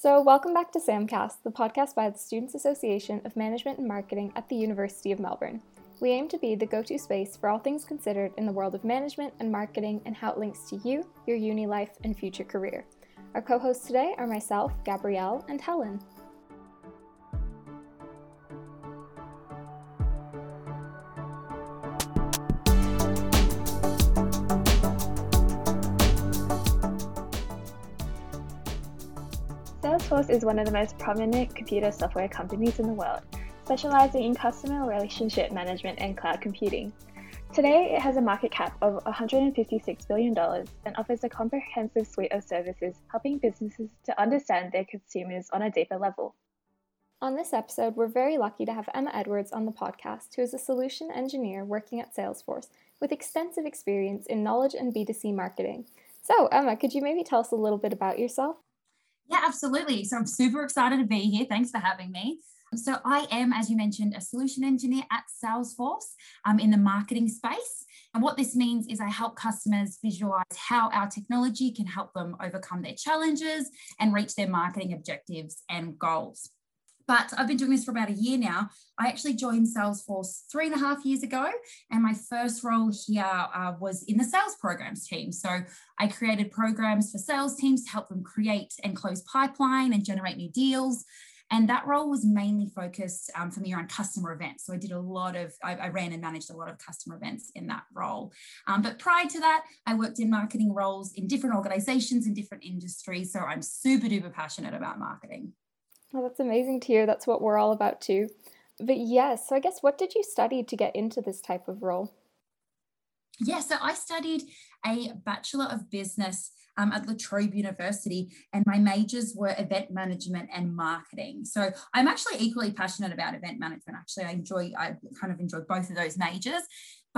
So, welcome back to SAMcast, the podcast by the Students Association of Management and Marketing at the University of Melbourne. We aim to be the go to space for all things considered in the world of management and marketing and how it links to you, your uni life, and future career. Our co hosts today are myself, Gabrielle, and Helen. Salesforce is one of the most prominent computer software companies in the world, specializing in customer relationship management and cloud computing. Today, it has a market cap of $156 billion and offers a comprehensive suite of services helping businesses to understand their consumers on a deeper level. On this episode, we're very lucky to have Emma Edwards on the podcast, who is a solution engineer working at Salesforce with extensive experience in knowledge and B2C marketing. So, Emma, could you maybe tell us a little bit about yourself? Yeah, absolutely. So I'm super excited to be here. Thanks for having me. So I am, as you mentioned, a solution engineer at Salesforce um, in the marketing space. And what this means is I help customers visualize how our technology can help them overcome their challenges and reach their marketing objectives and goals. But I've been doing this for about a year now. I actually joined Salesforce three and a half years ago, and my first role here uh, was in the sales programs team. So I created programs for sales teams to help them create and close pipeline and generate new deals. And that role was mainly focused um, for me around customer events. So I did a lot of, I, I ran and managed a lot of customer events in that role. Um, but prior to that, I worked in marketing roles in different organizations in different industries. So I'm super duper passionate about marketing. Well, that's amazing to hear. That's what we're all about too. But yes, so I guess what did you study to get into this type of role? Yeah, so I studied a Bachelor of Business um, at La Trobe University, and my majors were event management and marketing. So I'm actually equally passionate about event management. Actually, I enjoy, I kind of enjoy both of those majors.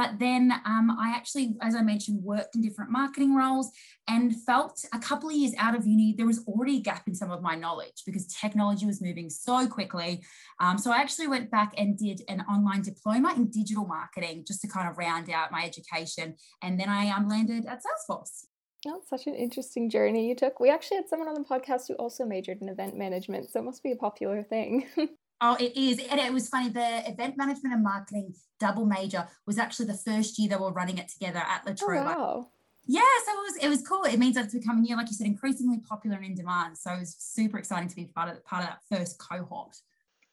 But then um, I actually, as I mentioned, worked in different marketing roles and felt a couple of years out of uni, there was already a gap in some of my knowledge because technology was moving so quickly. Um, so I actually went back and did an online diploma in digital marketing just to kind of round out my education. And then I um, landed at Salesforce. Oh, such an interesting journey you took. We actually had someone on the podcast who also majored in event management, so it must be a popular thing. Oh, it is. And it was funny. The event management and marketing double major was actually the first year they were running it together at La Trobe. Oh, wow. Yeah, so it was it was cool. It means that it's becoming, you know, like you said, increasingly popular and in demand. So it was super exciting to be part of part of that first cohort.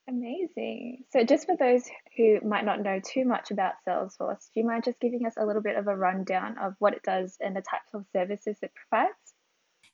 Amazing. So just for those who might not know too much about Salesforce, do you mind just giving us a little bit of a rundown of what it does and the types of services it provides?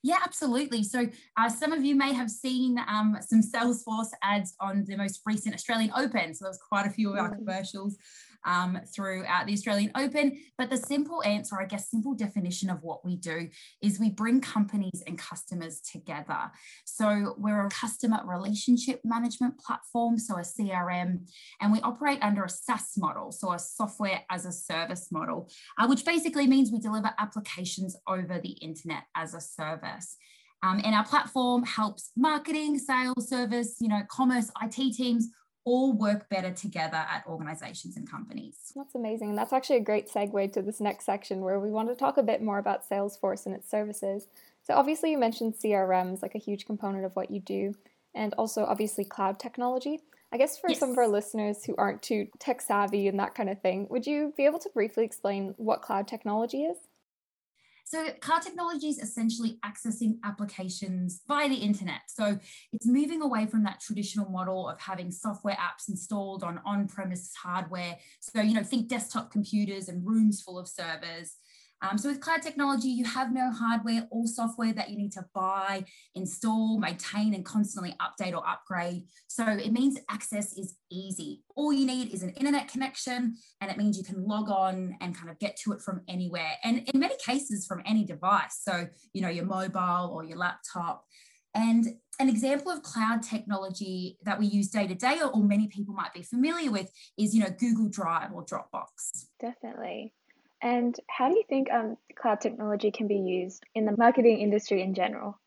Yeah, absolutely. So uh, some of you may have seen um, some Salesforce ads on the most recent Australian Open. So there's quite a few of our mm. commercials um, throughout the Australian Open. But the simple answer, I guess, simple definition of what we do is we bring companies and customers together. So we're a customer relationship management platform, so a CRM, and we operate under a SaaS model, so a software as a service model, uh, which basically means we deliver applications over the internet as a service. Um, and our platform helps marketing, sales, service, you know, commerce, IT teams all work better together at organizations and companies. That's amazing. And that's actually a great segue to this next section where we want to talk a bit more about Salesforce and its services. So, obviously, you mentioned CRM is like a huge component of what you do, and also obviously cloud technology. I guess for yes. some of our listeners who aren't too tech savvy and that kind of thing, would you be able to briefly explain what cloud technology is? So, car technology is essentially accessing applications via the internet. So, it's moving away from that traditional model of having software apps installed on on premise hardware. So, you know, think desktop computers and rooms full of servers. Um, so with cloud technology, you have no hardware or software that you need to buy, install, maintain, and constantly update or upgrade. So it means access is easy. All you need is an internet connection, and it means you can log on and kind of get to it from anywhere. And in many cases, from any device. So, you know, your mobile or your laptop. And an example of cloud technology that we use day to day, or many people might be familiar with, is you know Google Drive or Dropbox. Definitely. And how do you think um, cloud technology can be used in the marketing industry in general?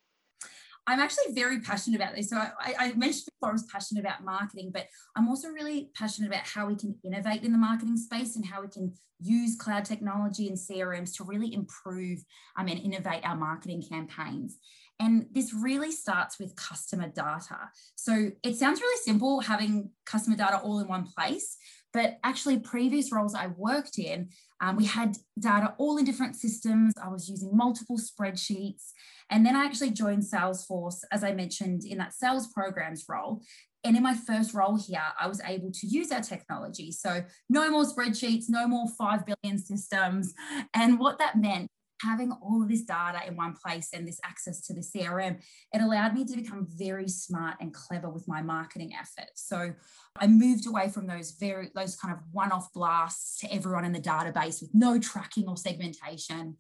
I'm actually very passionate about this. So I, I, mentioned before I was passionate about marketing, but I'm also really passionate about how we can innovate in the marketing space and how we can use cloud technology and CRMs to really improve um, and innovate our marketing campaigns. And this really starts with customer data. So it sounds really simple having customer data all in one place, but actually, previous roles I worked in, um, we had data all in different systems. I was using multiple spreadsheets. And then I actually joined Salesforce, as I mentioned, in that sales programs role. And in my first role here, I was able to use our technology. So no more spreadsheets, no more 5 billion systems. And what that meant having all of this data in one place and this access to the CRM, it allowed me to become very smart and clever with my marketing efforts. So I moved away from those very those kind of one-off blasts to everyone in the database with no tracking or segmentation.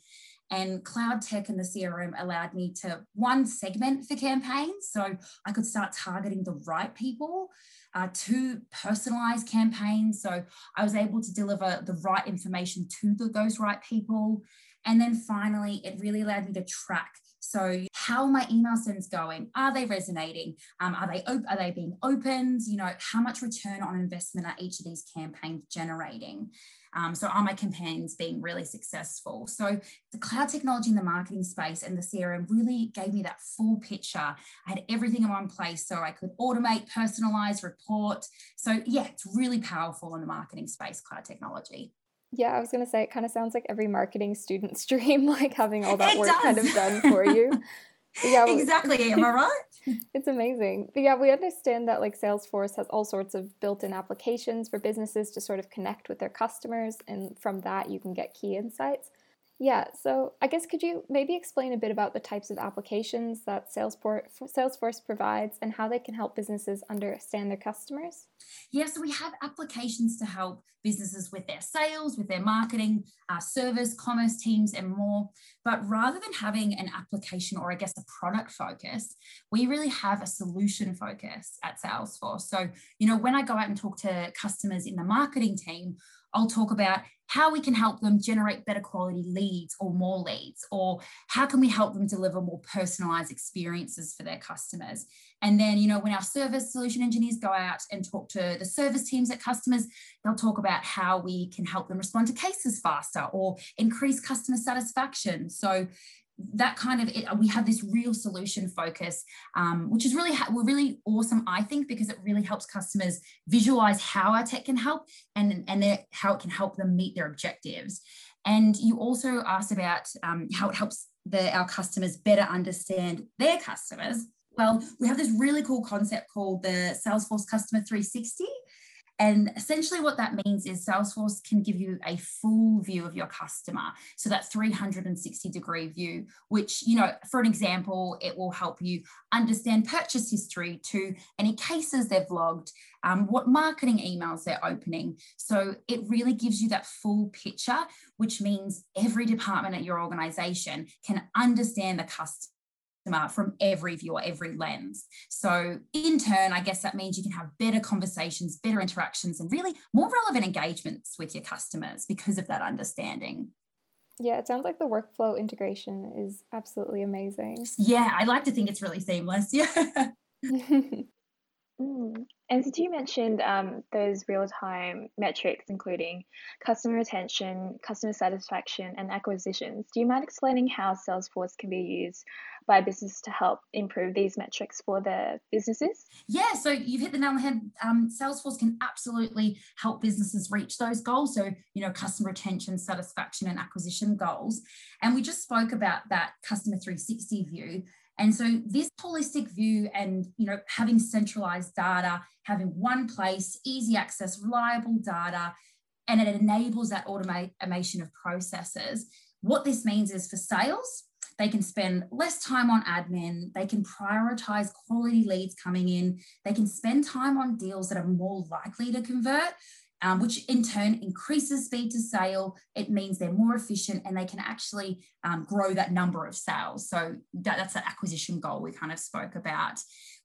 And cloud tech and the CRM allowed me to one segment for campaigns. So I could start targeting the right people, uh, two personalized campaigns. So I was able to deliver the right information to the, those right people. And then finally, it really allowed me to track. So, how are my email sends going? Are they resonating? Um, are they op- are they being opened? You know, how much return on investment are each of these campaigns generating? Um, so, are my campaigns being really successful? So, the cloud technology in the marketing space and the CRM really gave me that full picture. I had everything in one place, so I could automate, personalize, report. So, yeah, it's really powerful in the marketing space, cloud technology. Yeah, I was going to say it kind of sounds like every marketing student's dream, like having all that it work does. kind of done for you. yeah, exactly. Am I right? It's amazing. But yeah, we understand that like Salesforce has all sorts of built-in applications for businesses to sort of connect with their customers, and from that you can get key insights. Yeah, so I guess could you maybe explain a bit about the types of applications that Salesforce provides and how they can help businesses understand their customers? Yeah, so we have applications to help businesses with their sales, with their marketing, uh, service, commerce teams, and more. But rather than having an application or I guess a product focus, we really have a solution focus at Salesforce. So, you know, when I go out and talk to customers in the marketing team, I'll talk about how we can help them generate better quality leads or more leads, or how can we help them deliver more personalized experiences for their customers. And then, you know, when our service solution engineers go out and talk to the service teams at customers, they'll talk about how we can help them respond to cases faster or increase customer satisfaction. So that kind of it, we have this real solution focus um, which is really we're really awesome i think because it really helps customers visualize how our tech can help and and how it can help them meet their objectives. And you also asked about um, how it helps the, our customers better understand their customers. Well we have this really cool concept called the salesforce customer 360 and essentially, what that means is Salesforce can give you a full view of your customer. So, that 360 degree view, which, you know, for an example, it will help you understand purchase history to any cases they've logged, um, what marketing emails they're opening. So, it really gives you that full picture, which means every department at your organization can understand the customer from every view or every lens. So, in turn, I guess that means you can have better conversations, better interactions, and really more relevant engagements with your customers because of that understanding. Yeah, it sounds like the workflow integration is absolutely amazing. Yeah, I like to think it's really seamless. Yeah. Mm. And since you mentioned um, those real time metrics, including customer retention, customer satisfaction, and acquisitions, do you mind explaining how Salesforce can be used by business to help improve these metrics for the businesses? Yeah, so you've hit the nail on the head. Um, Salesforce can absolutely help businesses reach those goals. So, you know, customer retention, satisfaction, and acquisition goals. And we just spoke about that customer 360 view. And so this holistic view and you know having centralized data, having one place, easy access, reliable data, and it enables that automation of processes. What this means is for sales, they can spend less time on admin, they can prioritize quality leads coming in, they can spend time on deals that are more likely to convert um, which in turn increases speed to sale. It means they're more efficient and they can actually um, grow that number of sales. So that, that's that acquisition goal we kind of spoke about.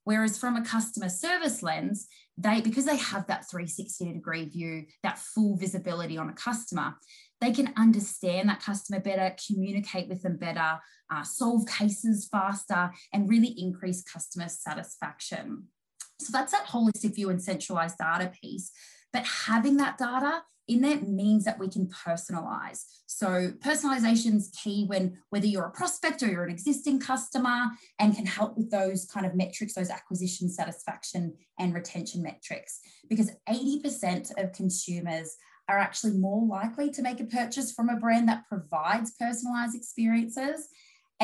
Whereas from a customer service lens, they because they have that 360 degree view, that full visibility on a customer, they can understand that customer better, communicate with them better, uh, solve cases faster, and really increase customer satisfaction. So that's that holistic view and centralized data piece. But having that data, in there means that we can personalize. So personalization is key when whether you're a prospect or you're an existing customer and can help with those kind of metrics, those acquisition satisfaction and retention metrics. Because 80% of consumers are actually more likely to make a purchase from a brand that provides personalized experiences.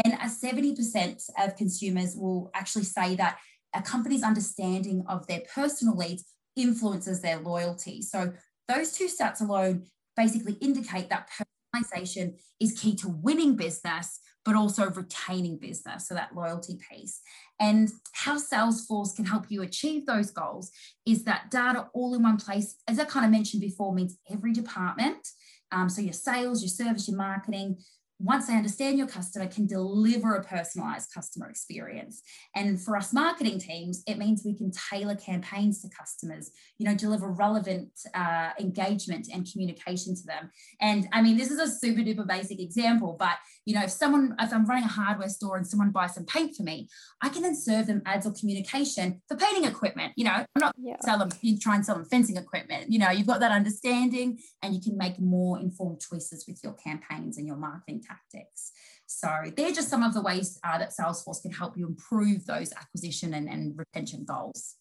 And a 70% of consumers will actually say that a company's understanding of their personal leads influences their loyalty. So those two stats alone basically indicate that personalization is key to winning business, but also retaining business. So that loyalty piece. And how Salesforce can help you achieve those goals is that data all in one place, as I kind of mentioned before, means every department. Um, so your sales, your service, your marketing, once they understand your customer, can deliver a personalized customer experience. And for us marketing teams, it means we can tailor campaigns to customers, you know, deliver relevant uh, engagement and communication to them. And I mean, this is a super duper basic example, but you know, if someone, if I'm running a hardware store and someone buys some paint for me, I can then serve them ads or communication for painting equipment. You know, I'm not yeah. sell them, you try and sell them fencing equipment. You know, you've got that understanding and you can make more informed choices with your campaigns and your marketing tactics. So they're just some of the ways uh, that Salesforce can help you improve those acquisition and, and retention goals.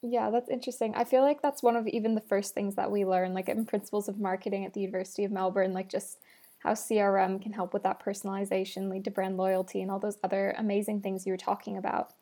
Yeah, that's interesting. I feel like that's one of even the first things that we learn, like in principles of marketing at the University of Melbourne, like just how CRM can help with that personalization, lead to brand loyalty, and all those other amazing things you were talking about.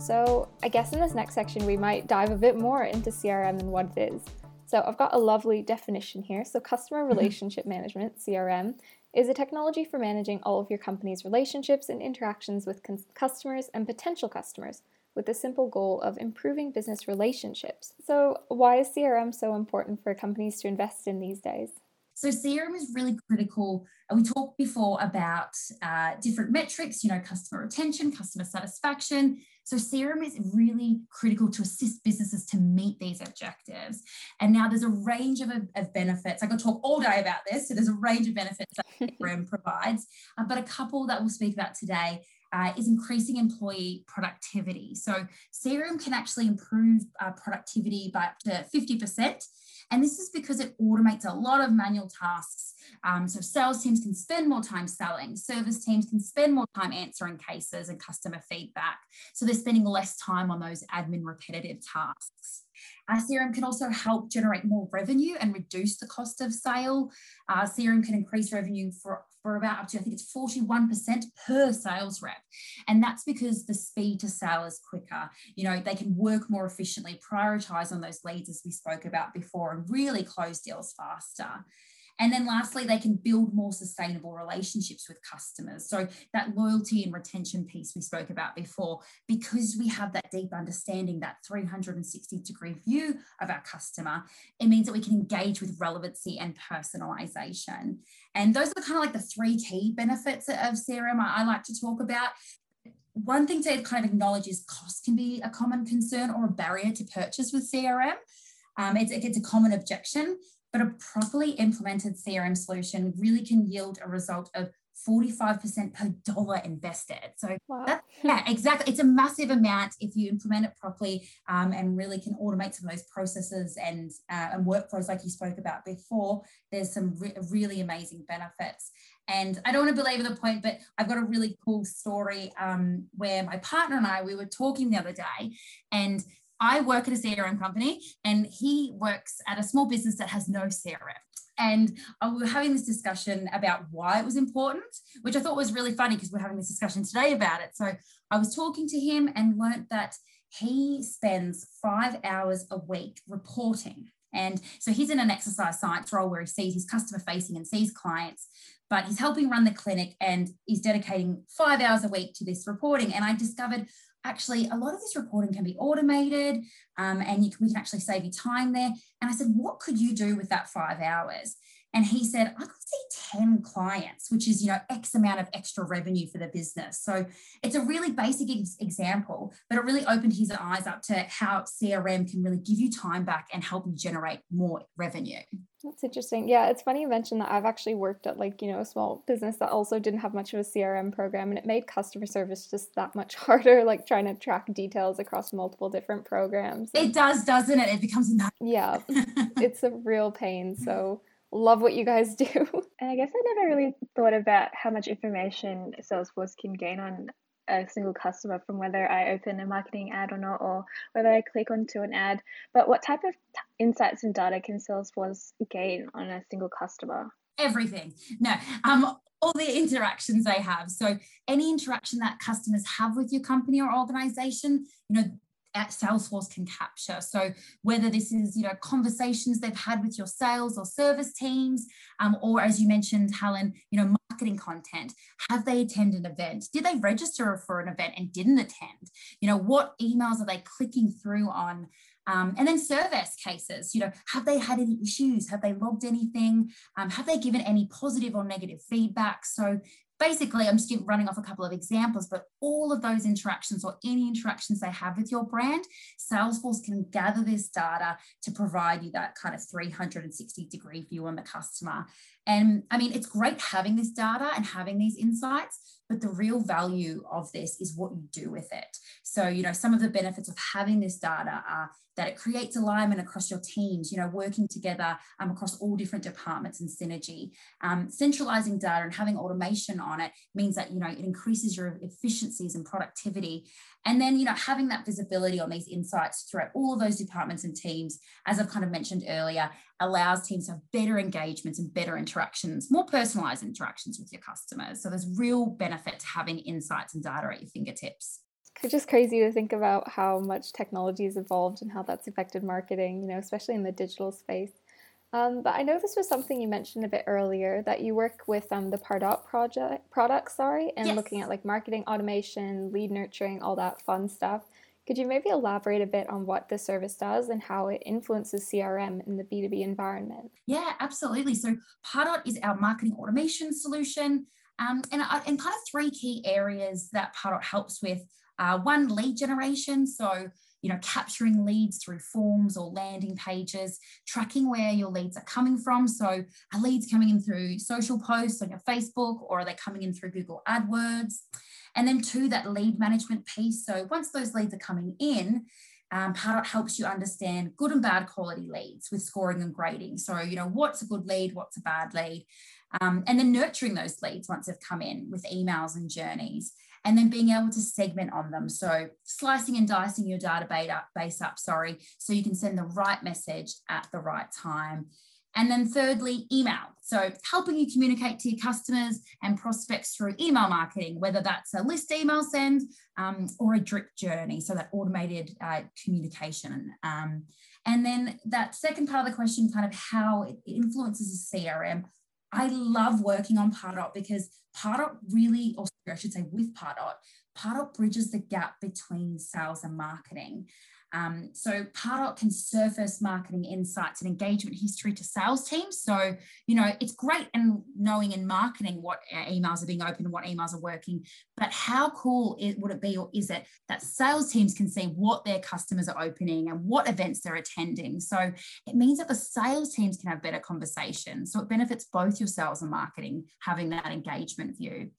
So, I guess in this next section, we might dive a bit more into CRM and what it is. So, I've got a lovely definition here. So, customer mm-hmm. relationship management, CRM, is a technology for managing all of your company's relationships and interactions with customers and potential customers with the simple goal of improving business relationships. So, why is CRM so important for companies to invest in these days? So CRM is really critical. We talked before about uh, different metrics, you know, customer retention, customer satisfaction. So CRM is really critical to assist businesses to meet these objectives. And now there's a range of, of benefits. I could talk all day about this. So there's a range of benefits that CRM provides, uh, but a couple that we'll speak about today uh, is increasing employee productivity. So CRM can actually improve uh, productivity by up to 50%. And this is because it automates a lot of manual tasks. Um, so sales teams can spend more time selling, service teams can spend more time answering cases and customer feedback. So they're spending less time on those admin repetitive tasks. Uh, CRM can also help generate more revenue and reduce the cost of sale. Uh, CRM can increase revenue for, for about up to, I think it's 41% per sales rep. And that's because the speed to sale is quicker. You know, they can work more efficiently, prioritize on those leads as we spoke about before, and really close deals faster. And then lastly, they can build more sustainable relationships with customers. So that loyalty and retention piece we spoke about before, because we have that deep understanding, that 360 degree view of our customer, it means that we can engage with relevancy and personalization. And those are kind of like the three key benefits of CRM I, like to talk about one thing to kind of acknowledge is cost can be a common concern or a barrier to purchase with CRM. Um, it's, it's a common objection. But a properly implemented CRM solution really can yield a result of 45% per dollar invested. So wow. that, yeah, exactly. It's a massive amount if you implement it properly um, and really can automate some of those processes and, uh, and workflows like you spoke about before. There's some re- really amazing benefits. And I don't want to belabor the point, but I've got a really cool story um, where my partner and I, we were talking the other day and I work at a CRM company and he works at a small business that has no CRM. And we were having this discussion about why it was important, which I thought was really funny because we're having this discussion today about it. So I was talking to him and learnt that he spends five hours a week reporting. And so he's in an exercise science role where he sees his customer facing and sees clients, but he's helping run the clinic and he's dedicating five hours a week to this reporting. And I discovered, actually a lot of this reporting can be automated um, and you can, we can actually save you time there. And I said, what could you do with that five hours? And he said, I could see 10 clients, which is, you know, X amount of extra revenue for the business. So it's a really basic ex- example, but it really opened his eyes up to how CRM can really give you time back and help you generate more revenue. That's interesting. Yeah, it's funny you mentioned that I've actually worked at like, you know, a small business that also didn't have much of a CRM program and it made customer service just that much harder, like trying to track details across multiple different programs. It does, doesn't it? It becomes Yeah. it's a real pain. So love what you guys do. And I guess I never really thought about how much information Salesforce can gain on a single customer from whether I open a marketing ad or not, or whether I click onto an ad. But what type of t- insights and data can Salesforce gain on a single customer? Everything. No, um, all the interactions they have. So any interaction that customers have with your company or organization, you know, at Salesforce can capture. So whether this is you know conversations they've had with your sales or service teams, um, or as you mentioned, Helen, you know marketing content. Have they attended an event? Did they register for an event and didn't attend? You know what emails are they clicking through on? Um, and then service cases, you know, have they had any issues? Have they logged anything? Um, have they given any positive or negative feedback? So basically, I'm just running off a couple of examples, but all of those interactions or any interactions they have with your brand, Salesforce can gather this data to provide you that kind of 360 degree view on the customer. And I mean, it's great having this data and having these insights, but the real value of this is what you do with it. So, you know, some of the benefits of having this data are that it creates alignment across your teams, you know, working together um, across all different departments and synergy. Um, centralizing data and having automation on it means that, you know, it increases your efficiencies and productivity. And then, you know, having that visibility on these insights throughout all of those departments and teams, as I've kind of mentioned earlier, allows teams to have better engagements and better interactions, more personalized interactions with your customers. So there's real benefit to having insights and data at your fingertips. It's just crazy to think about how much technology has evolved and how that's affected marketing, you know, especially in the digital space. Um, but I know this was something you mentioned a bit earlier that you work with um, the Pardot project product, sorry, and yes. looking at like marketing automation, lead nurturing, all that fun stuff. Could you maybe elaborate a bit on what the service does and how it influences CRM in the B2B environment? Yeah, absolutely. So Pardot is our marketing automation solution. Um, and, uh, and kind of three key areas that Pardot helps with. Uh, one, lead generation. So you know, capturing leads through forms or landing pages, tracking where your leads are coming from. So are leads coming in through social posts on your Facebook or are they coming in through Google AdWords? And then two, that lead management piece. So once those leads are coming in, um, Pardot helps you understand good and bad quality leads with scoring and grading. So, you know, what's a good lead, what's a bad lead, um, and then nurturing those leads once they've come in with emails and journeys and then being able to segment on them. So slicing and dicing your database up, sorry, so you can send the right message at the right time. And then thirdly, email. So helping you communicate to your customers and prospects through email marketing, whether that's a list email send um, or a drip journey, so that automated uh, communication. Um, and then that second part of the question, kind of how it influences the CRM. I love working on Pardot because Pardot really, or I should say with Pardot, Pardot bridges the gap between sales and marketing. Um, so Pardot can surface marketing insights and engagement history to sales teams. So, you know, it's great in knowing in marketing what emails are being opened what emails are working, but how cool it, would it be or is it that sales teams can see what their customers are opening and what events they're attending? So it means that the sales teams can have better conversations. So it benefits both your sales and marketing having that engagement view.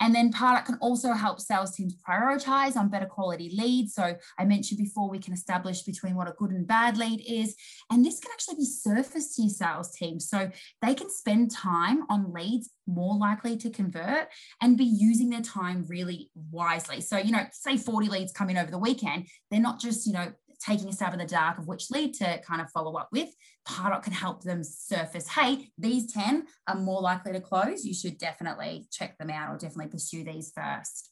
And then Pardot can also help sales teams prioritize on better quality leads. So I mentioned before, we can establish between what a good and bad lead is. And this can actually be surfaced to your sales team. So they can spend time on leads more likely to convert and be using their time really wisely. So, you know, say 40 leads come in over the weekend, they're not just, you know, taking a stab in the dark of which lead to kind of follow up with. Pardot can help them surface, hey, these 10 are more likely to close. You should definitely check them out or definitely pursue these first.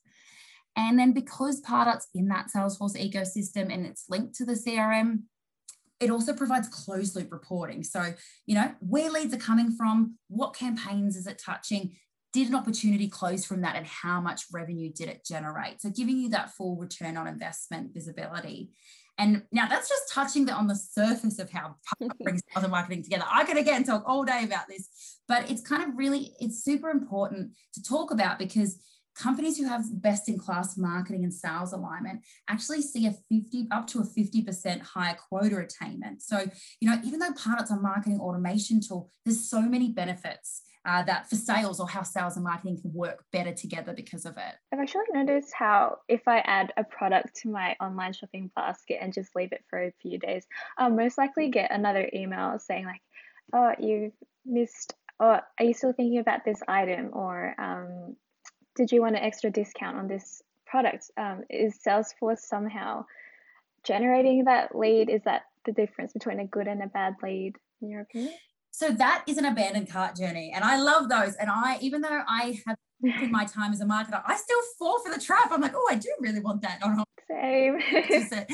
And then because Pardot's in that Salesforce ecosystem and it's linked to the CRM, it also provides closed loop reporting. So, you know, where leads are coming from, what campaigns is it touching, did an opportunity close from that and how much revenue did it generate? So giving you that full return on investment visibility. And now that's just touching the, on the surface of how brings other marketing together. I could again talk all day about this, but it's kind of really, it's super important to talk about because companies who have best in class marketing and sales alignment actually see a 50 up to a 50% higher quota attainment. So, you know, even though Pardot's a marketing automation tool, there's so many benefits uh, that for sales or how sales and marketing can work better together because of it. I've actually noticed how if I add a product to my online shopping basket and just leave it for a few days, I'll most likely get another email saying like, "Oh, you've missed." Or are you still thinking about this item? Or um, did you want an extra discount on this product? Um, is Salesforce somehow generating that lead? Is that the difference between a good and a bad lead, in your opinion? So that is an abandoned cart journey. And I love those. And I, even though I have in my time as a marketer, I still fall for the trap. I'm like, oh, I do really want that. Oh, Same.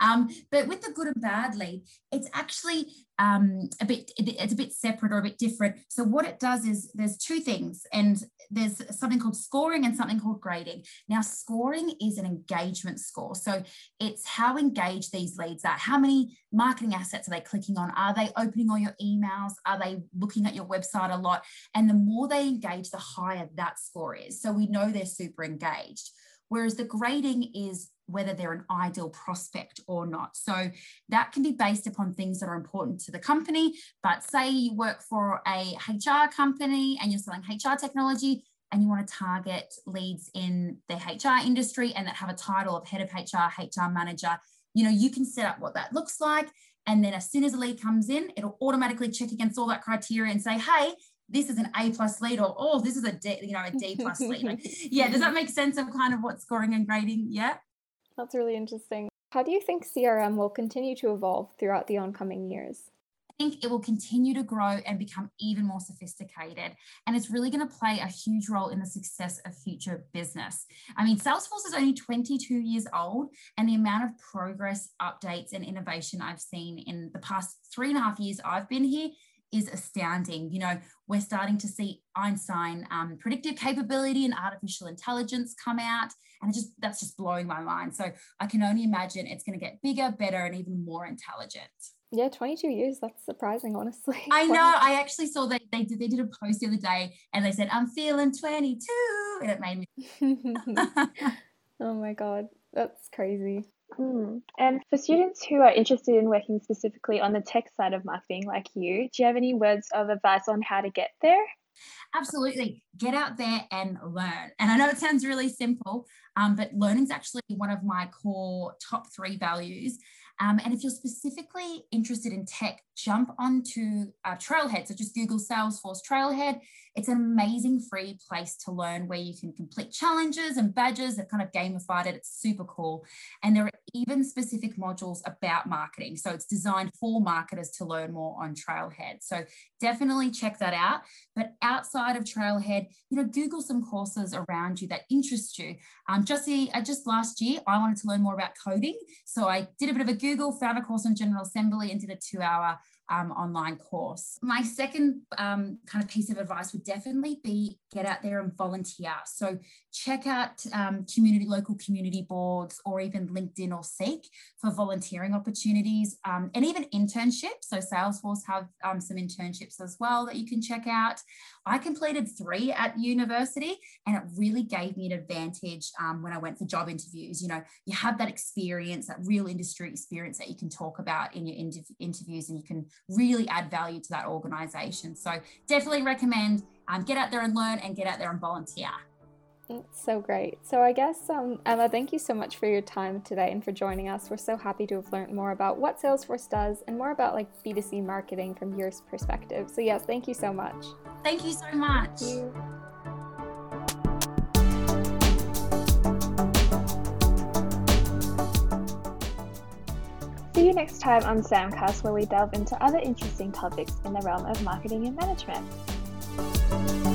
um, but with the good and bad lead, it's actually um, a bit it's a bit separate or a bit different. So what it does is there's two things, and there's something called scoring and something called grading. Now, scoring is an engagement score. So it's how engaged these leads are. How many marketing assets are they clicking on? Are they opening all your emails? Are they looking at your website a lot? And the more they engage, the higher that score is. So we know they're super engaged. Whereas the grading is whether they're an ideal prospect or not. So that can be based upon things that are important to the company. But say you work for a HR company and you're selling HR technology and you want to target leads in the HR industry and that have a title of head of HR, HR manager, you know, you can set up what that looks like. And then as soon as a lead comes in, it'll automatically check against all that criteria and say, hey, this is an A plus lead or oh, this is a D, you know, a D plus lead. yeah, does that make sense of kind of what scoring and grading? Yeah. That's really interesting. How do you think CRM will continue to evolve throughout the oncoming years? I think it will continue to grow and become even more sophisticated. And it's really going to play a huge role in the success of future business. I mean, Salesforce is only 22 years old, and the amount of progress, updates, and innovation I've seen in the past three and a half years I've been here is astounding. You know, we're starting to see Einstein um, predictive capability and artificial intelligence come out, and it just that's just blowing my mind. So I can only imagine it's going to get bigger, better, and even more intelligent. Yeah, 22 years. That's surprising, honestly. I know. I actually saw that they did, they did a post the other day and they said, I'm feeling 22. And it made me. oh my God. That's crazy. Mm. And for students who are interested in working specifically on the tech side of marketing, like you, do you have any words of advice on how to get there? Absolutely. Get out there and learn. And I know it sounds really simple, um, but learning is actually one of my core top three values. Um, and if you're specifically interested in tech, jump onto uh, Trailhead. So just Google Salesforce Trailhead. It's an amazing free place to learn where you can complete challenges and badges. They've kind of gamified it. It's super cool. And there are even specific modules about marketing. So it's designed for marketers to learn more on Trailhead. So definitely check that out. But outside of Trailhead, you know, Google some courses around you that interest you. Um, just, the, uh, just last year, I wanted to learn more about coding. So I did a bit of a Google, found a course on General Assembly and did a two hour um, online course. My second um, kind of piece of advice would definitely be get out there and volunteer. So check out um, community, local community boards, or even LinkedIn or Seek for volunteering opportunities um, and even internships. So Salesforce have um, some internships as well that you can check out. I completed three at university, and it really gave me an advantage um, when I went for job interviews. You know, you have that experience, that real industry experience that you can talk about in your interviews, and you can really add value to that organization. So definitely recommend um, get out there and learn and get out there and volunteer. It's so great. So I guess um, Emma, thank you so much for your time today and for joining us. We're so happy to have learned more about what Salesforce does and more about like B2C marketing from your perspective. So yes, thank you so much. Thank you so much. You next time on Samcast, where we delve into other interesting topics in the realm of marketing and management.